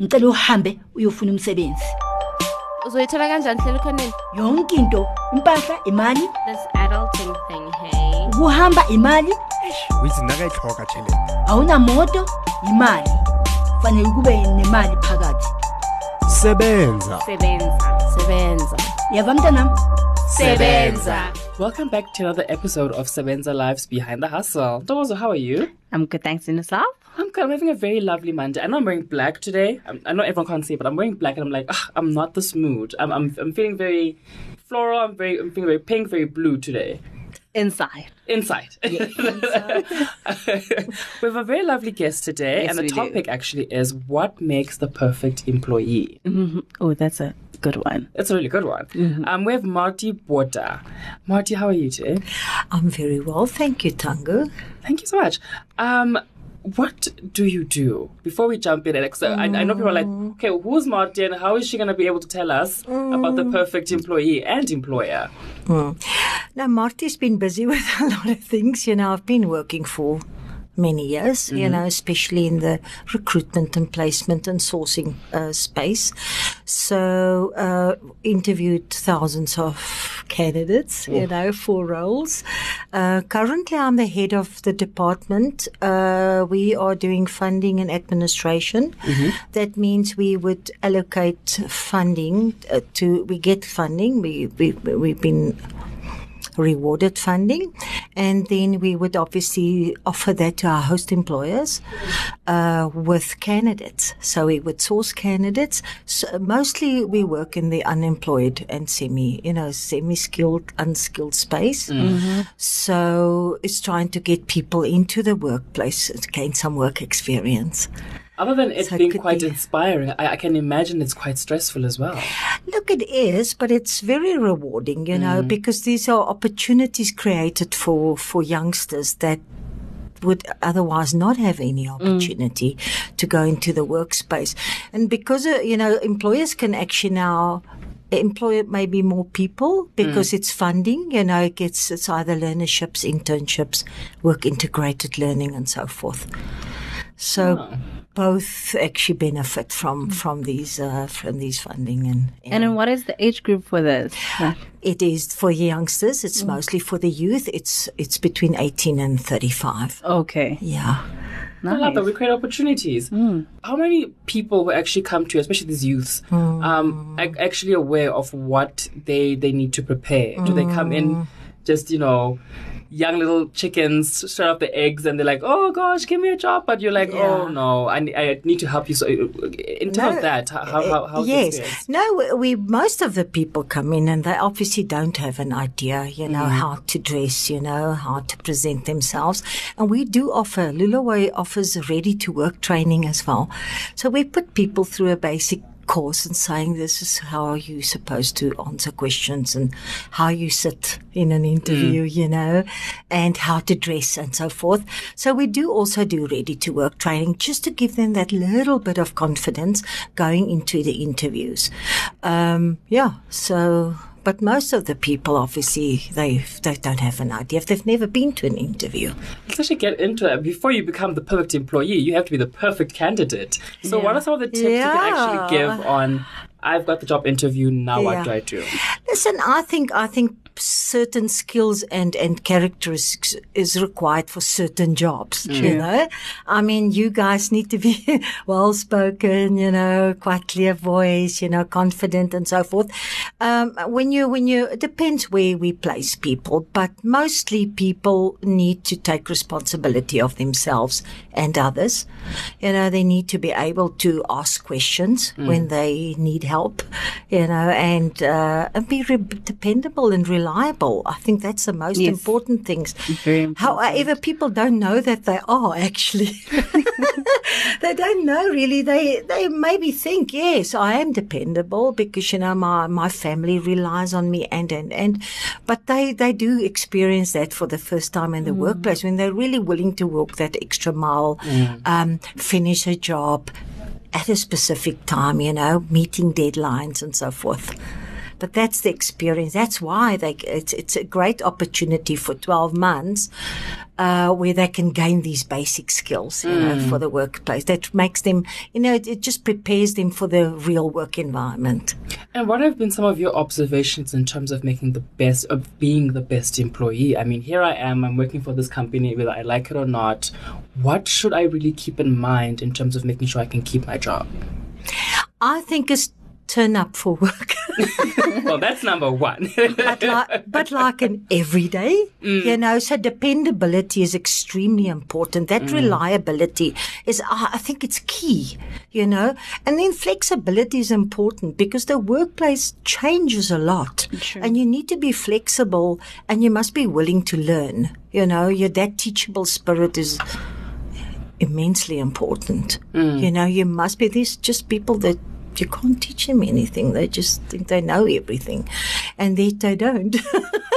ngicela uhambe uyofuna umsebenzi. Uzoyithola kanjani hlela khoneni? Yonke into impahla imali. This adulting thing hey ukuhamba imali. Withi nakayitlhoga tšhelete awunamoto imali. Fanele kube nemali phakathi. Sebenza. Sebenza sebenza. Yava mntanam sebenza Welcome back to another episode of Sebenza Lives Behind the Hustle. Domozo, how are you? i'm good thanks in yourself I'm good. I'm having a very lovely Monday. I know I'm wearing black today. I'm, I know everyone can't see it, but I'm wearing black and I'm like, I'm not this mood. I'm, I'm, I'm feeling very floral. I'm very, I'm feeling very pink, very blue today. inside Inside. we have a very lovely guest today, Yes, and the we do. topic actually is what makes the perfect employee. Mm-hmm. oh that's a good one It's a really good one. Mm-hmm. Um, we have Marty Botha. Marty, how are you today? I'm very well, thank you, Tango. Thank you so much. Um, what do you do before we jump in? Alex, I, I know people are like, okay, who's Marty and how is she going to be able to tell us about the perfect employee and employer? Now, Marty's been busy with a lot of things. You know, I've been working for many years, you know, especially in the recruitment and placement and sourcing uh, space. So, uh, interviewed thousands of candidates, you know, for roles. Uh, currently, I'm the head of the department. Uh, we are doing funding and administration. That means we would allocate funding uh, to, we get funding. We, we, we've been rewarded funding, and then we would obviously offer that to our host employers uh, with candidates. So we would source candidates. So mostly we work in the unemployed and semi, you know, semi-skilled, unskilled space. So it's trying to get people into the workplace to gain some work experience. Other than it So being could quite be- inspiring, I, I can imagine it's quite stressful as well. Look, it is, but it's very rewarding, you know, mm. because these are opportunities created for, for youngsters that would otherwise not have any mm. opportunity to go into the workspace. And because, uh, you know, employers can actually now employ maybe more people because mm. it's funding, you know, it gets, it's either learnerships, internships, work integrated learning and so forth. So ah. Both actually benefit from, mm. from these, uh, from these funding and, and then what is the age group for this it is for youngsters. It's mm. mostly for the youth. It's it's between eighteen and thirty five. okay Yeah. I love that. We create opportunities. Mm. How many people who actually come to you, especially these youths, um, are actually aware of what they, they need to prepare? Do they come in just, you know, young little chickens, straight off the eggs, and they're like, oh gosh, give me a job. But you're like, oh no, I, I need to help you. So, uh, in terms of that, how, how, eh, how, yes. No, we most of the people come in and they obviously don't have an idea, you know, mm-hmm. how to dress, you know, how to present themselves. And we do offer, Lulaway offers ready to work training as well. So we put people through a basic course and saying this is how are you supposed to answer questions and how you sit in an interview, you know, and how to dress and so forth. So we do also do ready to work training just to give them that little bit of confidence going into the interviews. Um, yeah. So, but most of the people obviously they they don't have an idea if they've never been to an interview. Let's actually get into it. Before you become the perfect employee, you have to be the perfect candidate. So, what are some of the tips you can actually give on? I've got the job interview. Now, what Yeah. do I do? Listen, I think I think certain skills and and characteristics is required for certain jobs. You know, I mean, you guys need to be well spoken. You know, quite clear voice. You know, confident and so forth. Um, when you when you it depends where we place people, but mostly people need to take responsibility of themselves and others. You know, they need to be able to ask questions when they need help. You know, and uh, and be re- dependable and reliable. I think that's the most Yes. important things. Important. However, people don't know that they are actually. they don't know really. They they maybe think yes, I am dependable because you know my my family relies on me and and and, but they they do experience that for the first time in the workplace when they're really willing to walk that extra mile, um, finish a job at a specific time. You know, meeting deadlines and so forth. But that's the experience. That's why they, it's, it's a great opportunity for 12 months uh, where they can gain these basic skills, you know, for the workplace. That makes them, you know, it, it just prepares them for the real work environment. And what have been some of your observations in terms of making the best, of being the best employee? I mean, here I am, I'm working for this company, whether I like it or not. What should I really keep in mind in terms of making sure I can keep my job? I think is turn up for work. well, that's number one. but like, but like an everyday, mm. you know, so dependability is extremely important. That mm. reliability is, I I think it's key, you know, and then flexibility is important because the workplace changes a lot and you need to be flexible and you must be willing to learn, you know, your, that teachable spirit is immensely important. Mm. You know, you must be, there's just people that you can't teach them anything. They just think they know everything, and yet they don't.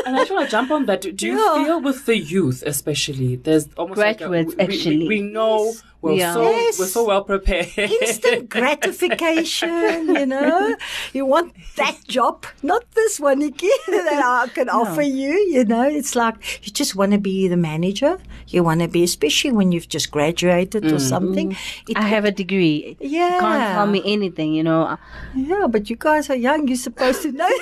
and I just want to jump on that. Do, do you Yeah. feel with the youth, especially, there's almost Graduates, like a, we- we, actually. we, know we're Yeah. so Yes. we're so well prepared. Instant gratification, you know. You want that job, not this one again that I can offer you, you know. It's like you just want to be the manager. You want to be, especially when you've just graduated or mm-hmm. something. It, I have a degree. Yeah. You can't tell me anything, you know. yeah, but you guys are young. You're supposed to know.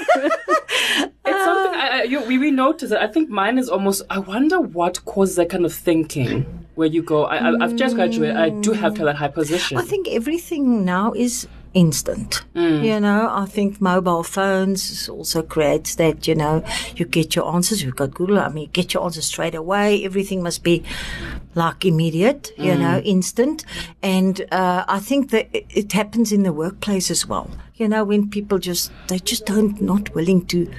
It's something I, I, you, we, we notice it. I think mine is almost. I wonder what causes that kind of thinking where you go. I, I, I've just graduated. I do have to have that high position. I think everything now is instant. You know, I think mobile phones also creates that, you know, you get your answers. You've got Google. I mean, you get your answers straight away. Everything must be like immediate, you know, instant. And, uh, I think that it, it happens in the workplace as well. You know, when people just, they just don't, not willing to,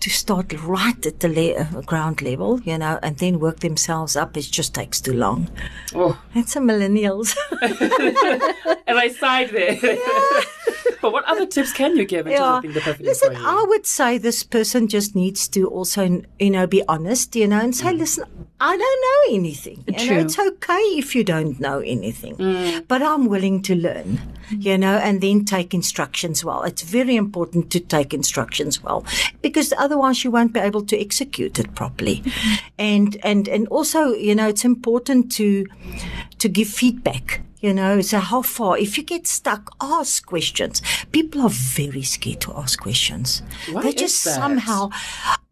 to start right at the le- uh, ground level, you know, and then work themselves up, it just takes too long. oh, That's a millennials. and I sighed there. Yeah. but what other tips can you give in being the perfect Listen, employee? I would say this person just needs to also, you know, be honest, you know, and say, mm. listen, I don't know anything. You know, it's okay if you don't know anything, mm. but I'm willing to learn, mm. you know, and then take instructions well. It's very important to take instructions well because otherwise you won't be able to execute it properly. And, and, and also, you know, it's important to, to give feedback. You know, so how far? If you get stuck, ask questions. People are very scared to ask questions. Why they just that? somehow.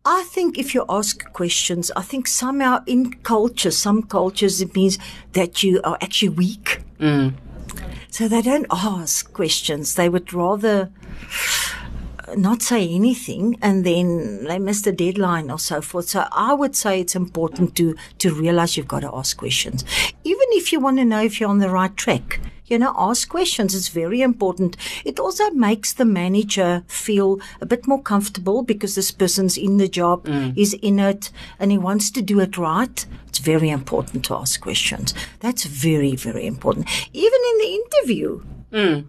I think if you ask questions, I think somehow in culture, some cultures, it means that you are actually weak. Mm. So they don't ask questions. They would rather not say anything and then they miss the deadline or so forth. So I would say it's important to, to realize you've got to ask questions. Even if you want to know if you're on the right track, you know, ask questions. It's very important. It also makes the manager feel a bit more comfortable because this person's in the job, mm. is in it, and he wants to do it right. It's very important to ask questions. That's very, very important. Even in the interview, mm.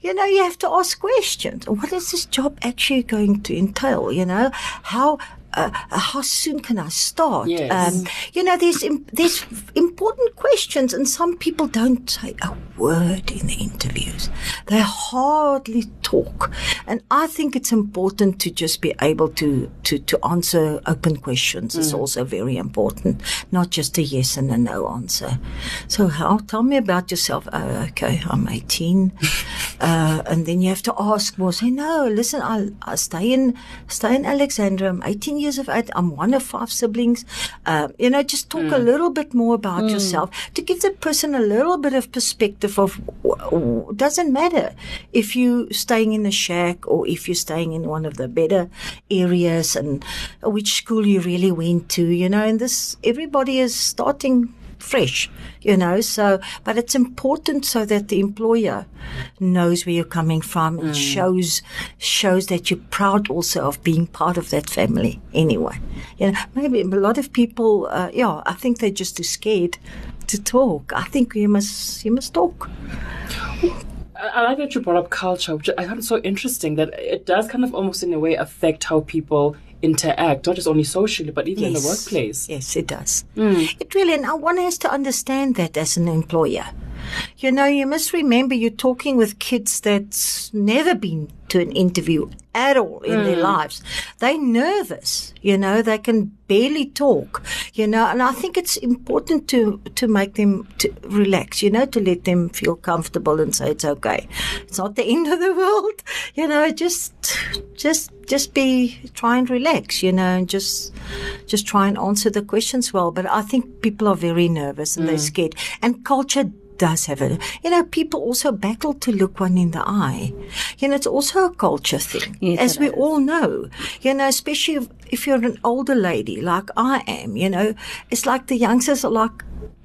You know, you have to ask questions. What is this job actually going to entail? You know, how uh, how soon can I start? Yes. Um, you know, there's im- there's important questions, and some people don't say a word in the interviews. They hardly talk, and I think it's important to just be able to to to answer open questions. Is also very important, not just a yes and a no answer. So, how? Tell me about yourself. Oh, okay, I'm 18, uh, and then you have to ask more. Say no. Listen, I I stay in stay in Alexandra. I'm 18 years of age. I'm one of five siblings. Um, you know, just talk a little bit more about yourself to give the person a little bit of perspective of doesn't matter if you're staying in a shack or if you're staying in one of the better areas and which school you really went to. You know, and this everybody is starting fresh, you know. So, but it's important so that the employer knows where you're coming from and shows shows that you're proud also of being part of that family. Anyway, you know, maybe a lot of people, uh, yeah, I think they're just too scared to talk. I think you must you must talk. I, I like that you brought up culture, which I find so interesting that it does kind of almost in a way affect how people interact, not just only socially, but even in the workplace. Yes, it does. Hmm. It really, and one has to understand that as an employer. You know, you must remember you're talking with kids that's never been to an interview at all in their mm. lives. They're nervous, you know, they can barely talk, you know, and I think it's important to, to make them to relax, you know, to let them feel comfortable and say it's okay. It's not the end of the world, you know, just, just, just be, try and relax, you know, and just, just try and answer the questions well. But I think people are very nervous and they're mm. scared and culture does have it. You know, people also battle to look one in the eye. You know, it's also a culture thing, Yes, as we is. all know. You know, especially if, if you're an older lady like I am. You know, it's like the youngsters are like.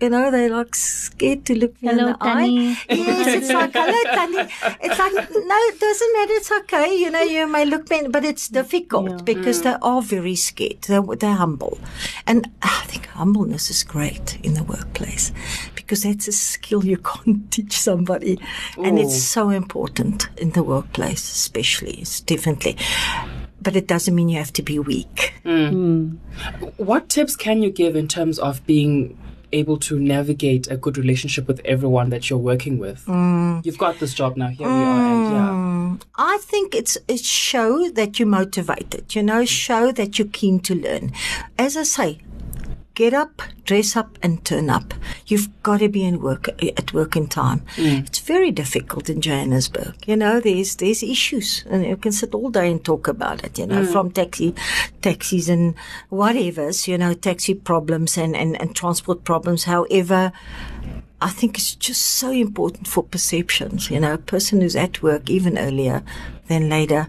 You know, they're like scared to look me Hello, in the Tanny. eye. Yes, it's like, hello, Tanny. It's like, no, it doesn't matter. It's okay. You know, you may look me, but it's difficult because they are very scared. They're, they're humble. And ah, I think humbleness is great in the workplace because that's a skill you can't teach somebody. And it's so important in the workplace, especially. It's definitely. But it doesn't mean you have to be weak. Mm. Hmm. What tips can you give in terms of being able to navigate a good relationship with everyone that you're working with? Mm. You've got this job now. Here we are, and yeah. Mm. I think it's it's show that you're motivated, you know, show that you're keen to learn. As I say, get up, dress up, and turn up. You've got to be in work at work in time. Mm. It's very difficult in Johannesburg. You know, there's there's issues, and you can sit all day and talk about it. You know, mm. from taxi taxis and whatever's, you know, taxi problems and and, and transport problems. However. I think it's just so important for perceptions. You know, a person who's at work even earlier than later,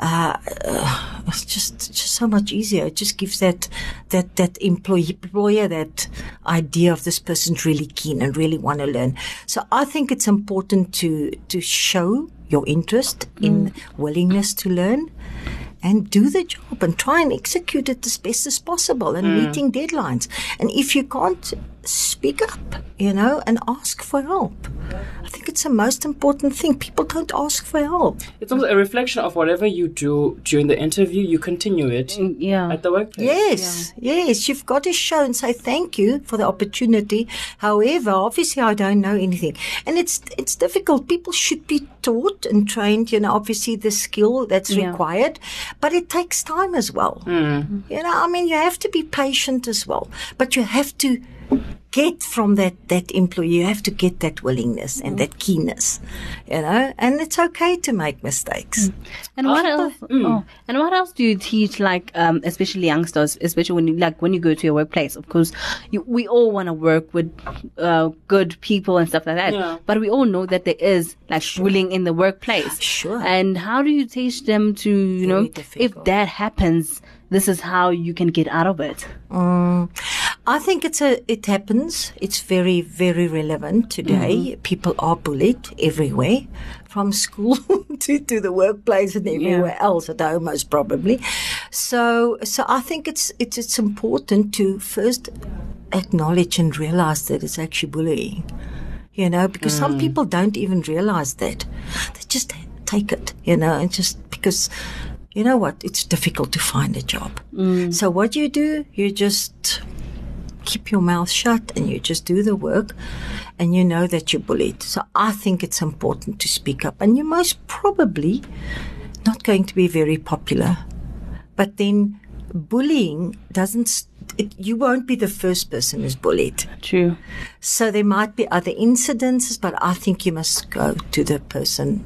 uh, uh, it's just just so much easier. It just gives that that that employee employer that idea of this person's really keen and really want to learn. So I think it's important to to show your interest in willingness to learn and do the job and try and execute it as best as possible and meeting deadlines. And if you can't, speak up, you know, and ask for help. I think it's the most important thing. People don't ask for help. It's also a reflection of whatever you do during the interview. You continue it mm, Yeah. at the workplace. Yes, yes, you've got to show and say thank you for the opportunity. However, obviously I don't know anything. And it's it's difficult. People should be taught and trained, you know, obviously the skill that's Yeah. required, but it takes time as well. Mm. You know, I mean you have to be patient as well. But you have to get from that that employee you have to get that willingness and that keenness you know and it's okay to make mistakes And what else? Oh, and what else do you teach? Like, um, especially youngsters, especially when you like when you go to your workplace. Of course, you, we all want to work with uh, good people and stuff like that. Yeah. But we all know that there is like bullying in the workplace. Sure. And how do you teach them to, you know, if that happens, this is how you can get out of it. Mm. I think it's a it happens. It's very very relevant today. Mm-hmm. People are bullied everywhere, from school to, to the workplace and everywhere else at home most probably. So so I think it's it's it's important to first acknowledge and realize that it's actually bullying. You know, because some mm. people don't even realize that. They just take it, you know, and just because you know what, it's difficult to find a job. Mm. So what you do, you just keep your mouth shut and you just do the work and you know that you're bullied. So I think it's important to speak up and you're most probably not going to be very popular. But then bullying doesn't, st- it, you won't be the first person who's bullied. True. So there might be other incidences, but I think you must go to the person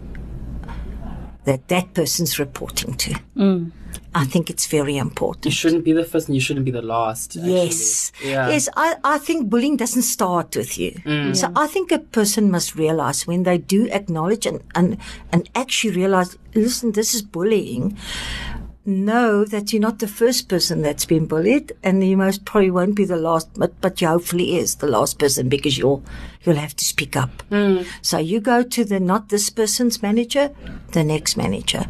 that that person's reporting to. Mm. I think it's very important. You shouldn't be the first and you shouldn't be the last. actually. Yes. Yeah. Yes, I, I think bullying doesn't start with you. Mm. So I think a person must realize when they do acknowledge and, and, and actually realize, listen, this is bullying. Know that you're not the first person that's been bullied, and you most probably won't be the last, but, but you hopefully is the last person because you'll you'll have to speak up. So you go to the not this person's manager, the next manager,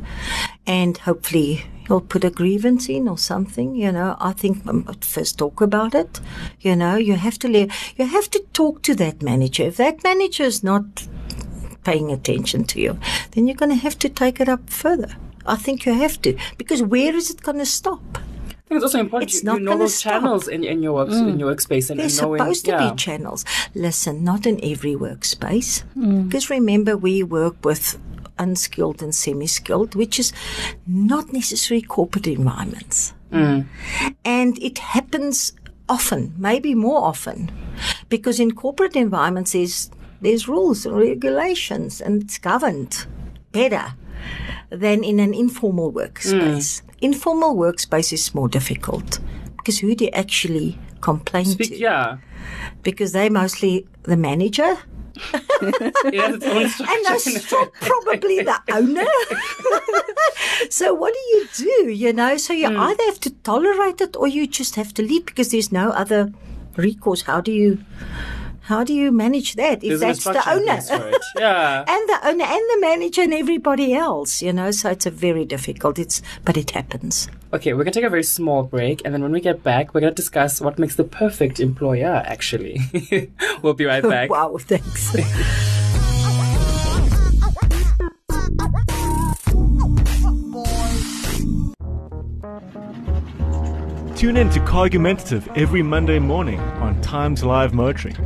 and hopefully you'll put a grievance in or something. You know, I think um, first talk about it. You know, you have to le- you have to talk to that manager. If that manager is not paying attention to you, then you're going to have to take it up further. I think you have to because where is it going to stop? I think it's also important It's you, not you know gonna those stop. channels in, in your work, in your workspace and, There's and knowing supposed to yeah. be channels. Listen, not in every workspace. Mm. Because remember, we work with unskilled and semi skilled, which is not necessarily corporate environments. Mm. And it happens often, maybe more often, because in corporate environments, there's, there's rules and regulations and it's governed better than in an informal workspace. Hmm. Informal workspace is more difficult because who do you actually complain Speak, to? yeah. Because they're mostly the manager It has its own and that's probably the owner. so what do you do? You know, so you hmm. either have to tolerate it or you just have to leave because there's no other recourse. How do you how do you manage that if There's that's the owner? for it. Yeah. and the owner and the manager and everybody else, you know, so it's a very difficult. It's but it happens. Okay, we're gonna take a very small break, and then when we get back, we're gonna discuss what makes the perfect employer. Actually, we'll be right back. Wow, thanks. Tune in to Cargumentative every Monday morning on Times Live Motoring.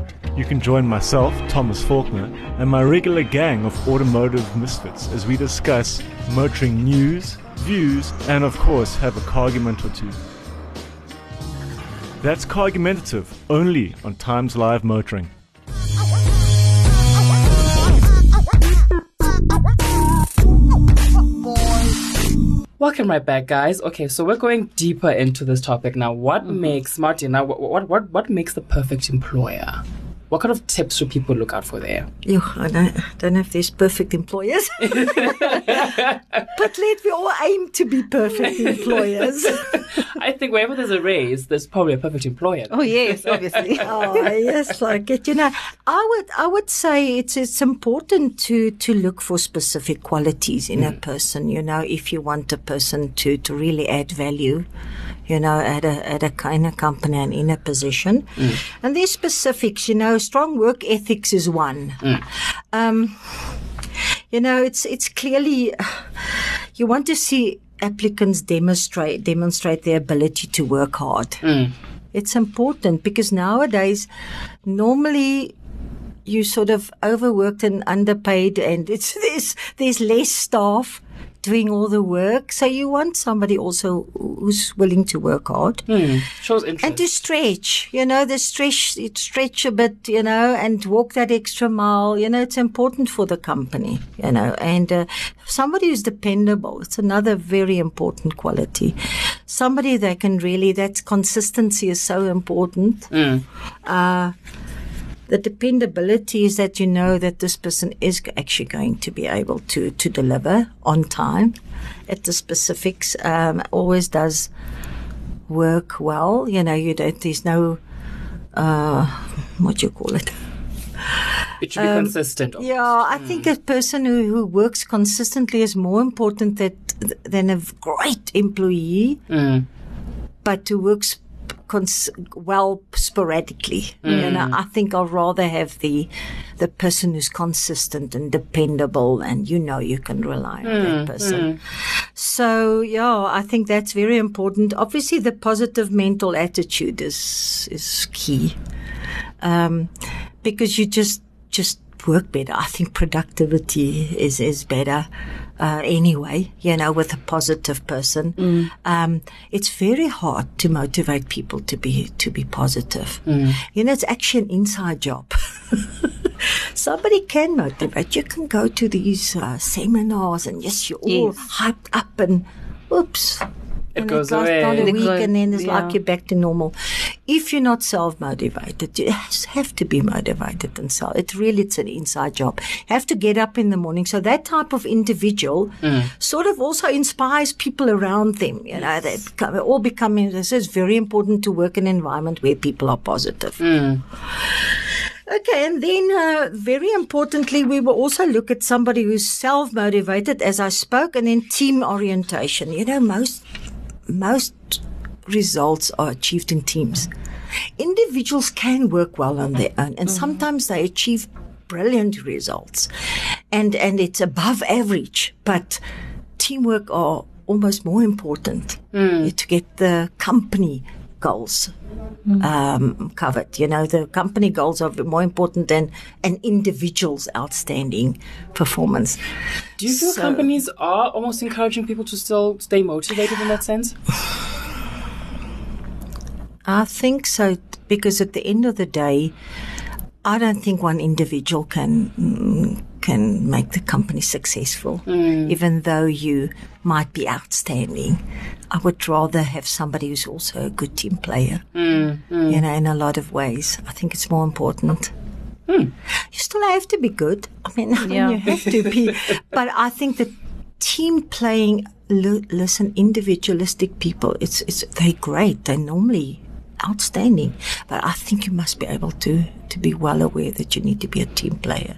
You can join myself, Thomas Falkner, and my regular gang of automotive misfits as we discuss motoring news, views, and of course have a cargument or two. That's Cargumentative only on Times Live Motoring. Welcome right back, guys. Okay, so we're going deeper into this topic now. What Mm-hmm. makes Martin? Now, what, what what what makes the perfect employer? What kind of tips should people look out for there? Yo, I don't, I don't know if there's perfect employers. but let we all aim to be perfect employers. I think wherever there's a raise, there's probably a perfect employer. Oh yes, obviously. oh yes, like it. You know, I would I would say it's it's important to to look for specific qualities in a mm. person. You know, if you want a person to to really add value. You know, at a at a kind of company mm. and in a position, and there's specifics. You know, strong work ethics is one. Mm. Um, you know, it's it's clearly you want to see applicants demonstrate demonstrate their ability to work hard. Mm. It's important because nowadays, normally you sort of overworked and underpaid, and it's there's there's less staff doing all the work. So you want somebody also who's willing to work hard Hmm. Shows interest. and to stretch. You know, the stretch stretch a bit. You know, and walk that extra mile. You know, it's important for the company. You know, and uh, somebody who's dependable. It's another very important quality. Somebody that can really. That's consistency is so important uh, the dependability is that you know that this person is actually going to be able to to deliver on time at the specifics. Um, always does work well. You know, you don't. There's no uh, what do you call it. it should be consistent. of um, Yeah, I think a person who, who works consistently is more important that than a great employee, but who works cons- well sporadically. You mm. know, I think I'd rather have the the person who's consistent and dependable, and you know you can rely on that mm, person. Mm. So yeah, I think that's very important. Obviously, the positive mental attitude is is key um, because you just just work better. I think productivity is is better uh, anyway. You know, with a positive person, um, it's very hard to motivate people to be to be positive. You know, it's actually an inside job. Somebody can motivate. You can go to these uh, seminars and yes, you're all hyped up and oops. It and goes it lasts away. about a It week goes- and then it's yeah. like you're back to normal. If you're not self-motivated, you have to be motivated and self. It really, it's an inside job. You have to get up in the morning. So that type of individual sort of also inspires people around them. You know, they become, all becoming, this is very important to work in an environment where people are positive. Okay, and then uh, very importantly, we will also look at somebody who's self motivated, as I spoke, and then team orientation. You know, most most results are achieved in teams. Individuals can work well on their own, and mm-hmm. sometimes they achieve brilliant results, and and it's above average. But teamwork are almost more important hmm. to get the company goals um, covered. You know, the company goals are more important than an individual's outstanding performance. Do you feel So- companies are almost encouraging people to still stay motivated in that sense? I think so because at the end of the day, I don't think one individual can mm, make the company successful, mm. even though you might be outstanding. I would rather have somebody who's also a good team player. Mm, mm. You know, in a lot of ways, I think it's more important. Hmm. You still have to be good. I mean, Yeah. you have to be, but I think that team playing. Li- listen, individualistic people, it's it's they're great. They're normally outstanding, but I think you must be able to to be well aware that you need to be a team player.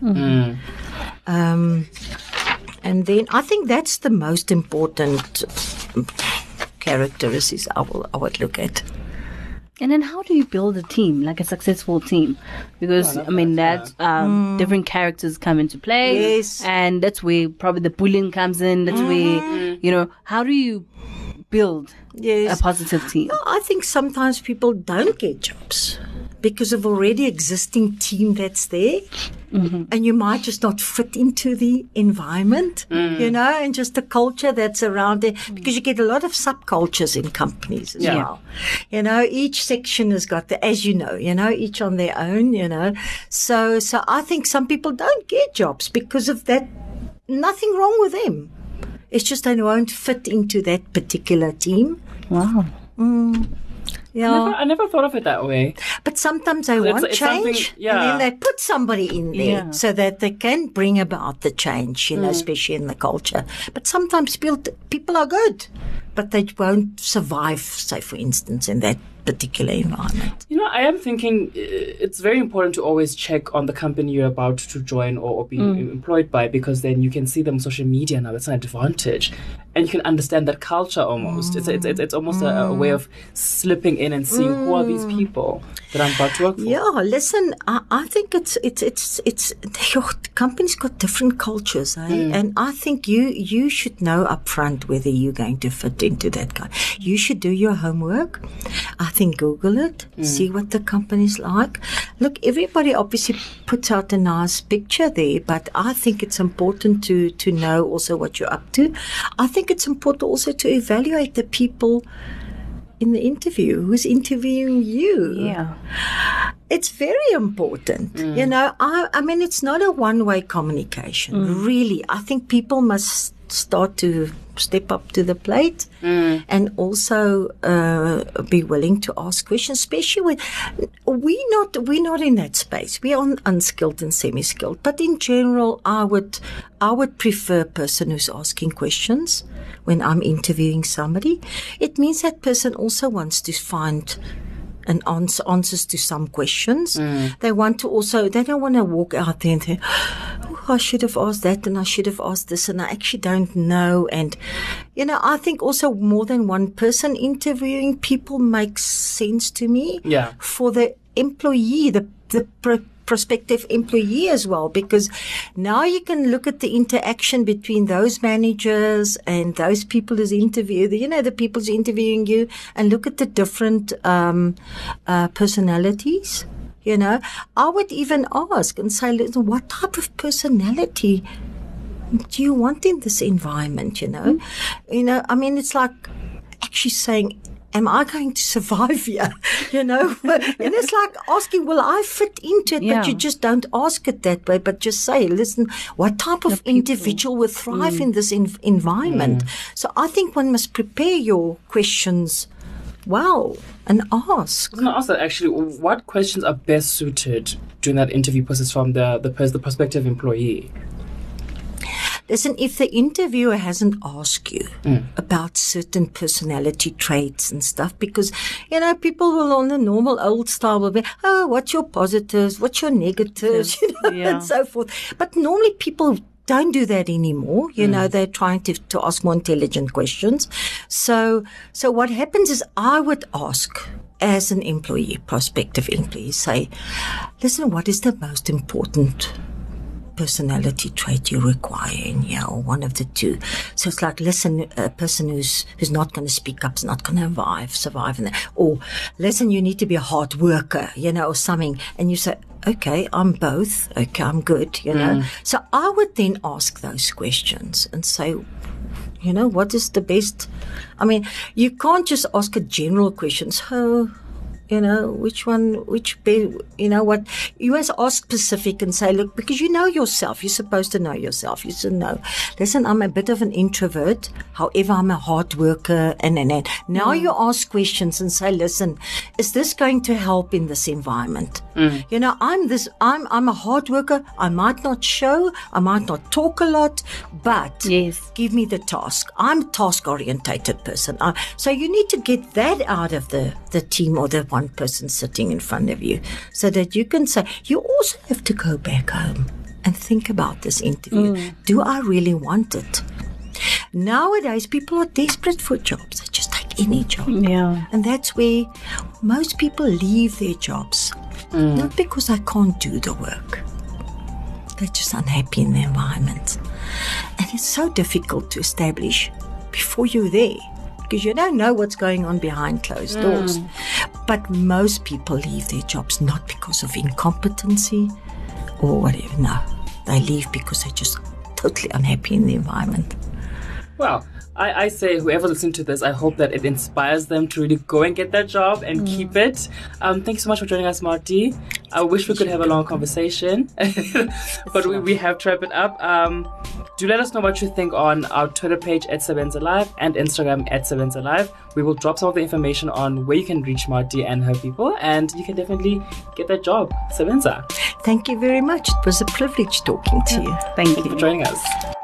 Um, and then I think that's the most important characteristics I will I would look at. And then how do you build a team, like a successful team? Because I, mean that um, different characters come into play, Yes. and that's where probably the bullying comes in. That's where you know how do you build Yes. a positive team? I think sometimes people don't get jobs because of already existing team that's there. Mm-hmm. And you might just not fit into the environment, mm. you know, and just the culture that's around there because you get a lot of subcultures in companies as Yeah. well. You know, each section has got the, as you know, you know, each on their own, you know. So, so I think some people don't get jobs because of that. Nothing wrong with them. It's just they won't fit into that particular team. Wow. Yeah. Never, I never thought of it that way. But sometimes I it's- want it's something- change, yeah. and then they put somebody in there Yeah. so that they can bring about the change, you know, Mm. especially in the culture. But sometimes people people are good, but they won't survive, say for instance, in that particular environment. You know, I am thinking uh, it's very important to always check on the company you're about to join or, or be mm. employed by because then you can see them on social media now. It's an advantage. And you can understand that culture almost. It's, it's, it's, it's almost a, a way mm. of slipping in and seeing who are these mm. people that I'm about to work for. Yeah, listen, I, I think it's it's it's it's your company's got different cultures, eh? Mm. and I think you you should know up front whether you're going to fit into that guy. You should do your homework. I think Google it, Mm. see what the company's like. Look, everybody obviously puts out a nice picture there, but I think it's important to to know also what you're up to. I think it's important also to evaluate the people. In the interview, who's interviewing you? Yeah. It's very important. Mm. You know, I, I mean, it's not a one way communication, mm. really. I think people must start to step up to the plate mm. and also uh, be willing to ask questions, especially when we not we're not in that space. We are unskilled and semi-skilled, but in general, I would I would prefer a person who's asking questions when I'm interviewing somebody. It means that person also wants to find and answer, answers to some questions. They want to also, they don't want to walk out there and think, oh, I should have asked that and I should have asked this and I actually don't know. And, you know, I think also more than one person interviewing people makes sense to me Yeah. for the employee, the, the pro- prospective employee as well, because now you can look at the interaction between those managers and those people who's interviewed, you know, the people who's interviewing you and look at the different, um, uh, personalities. You know, I would even ask and say, listen, what type of personality do you want in this environment? You know, you know, I mean, it's like actually saying, am I going to survive here? You know, and it's like asking, will I fit into it? Yeah. But you just don't ask it that way, but just say, listen, what type of individual will thrive mm. in this en- environment? Mm. So I think one must prepare your questions well and ask. I was going to ask that actually. What questions are best suited during that interview process from the the, pers- the prospective employee? Listen, if the interviewer hasn't asked you hmm. about certain personality traits and stuff, because, you know, people will on the normal old style will be, oh, what's your positives? What's your negatives? You know, Yeah. and so forth. But normally people don't do that anymore. You know, hmm. they're trying to, to ask more intelligent questions. So, so what happens is I would ask as an employee, prospective employee, say, listen, what is the most important personality trait you require in here, or one of the two. So it's like, listen, a person who's who's not going to speak up is not going to survive, survive, in that. or listen, you need to be a hard worker, you know, or something, and you say, okay, I'm both, okay, I'm good, you know. Mm. So I would then ask those questions and say, you know, what is the best? I mean, you can't just ask a general question. So, you know, which one, which, be, you know, what, you must ask specific and say, look, because you know yourself, you're supposed to know yourself. You should know, listen, I'm a bit of an introvert. However, I'm a hard worker and, and, and. Now mm. you ask questions and say, listen, is this going to help in this environment? Mm. You know, I'm this, I'm, I'm a hard worker. I might not show, I might not talk a lot, but Yes. give me the task. I'm a task orientated person. I, so you need to get that out of the, the team or the one person sitting in front of you so that you can say, you also have to go back home and think about this interview. Mm. Do I really want it? Nowadays, people are desperate for jobs. They just take any job. Yeah. And that's where most people leave their jobs. Mm. Not because they can't do the work. They're just unhappy in the environment. And it's so difficult to establish before you're there because you don't know what's going on behind closed doors. Mm. But most people leave their jobs not because of incompetency or whatever. No, they leave because they're just totally unhappy in the environment. Well, I, I say whoever listening to this, I hope that it inspires them to really go and get that job and keep it. Um, thanks so much for joining us, Marty. I wish we could have a long conversation, but we, we have to wrap it up. Um, do let us know what you think on our Twitter page at Sebenza Live and Instagram at Sebenza Live. We will drop some of the information on where you can reach Marty and her people, and you can definitely get that job. Sebenza, Thank you very much. It was a privilege talking to you. Thank thank you. for joining us.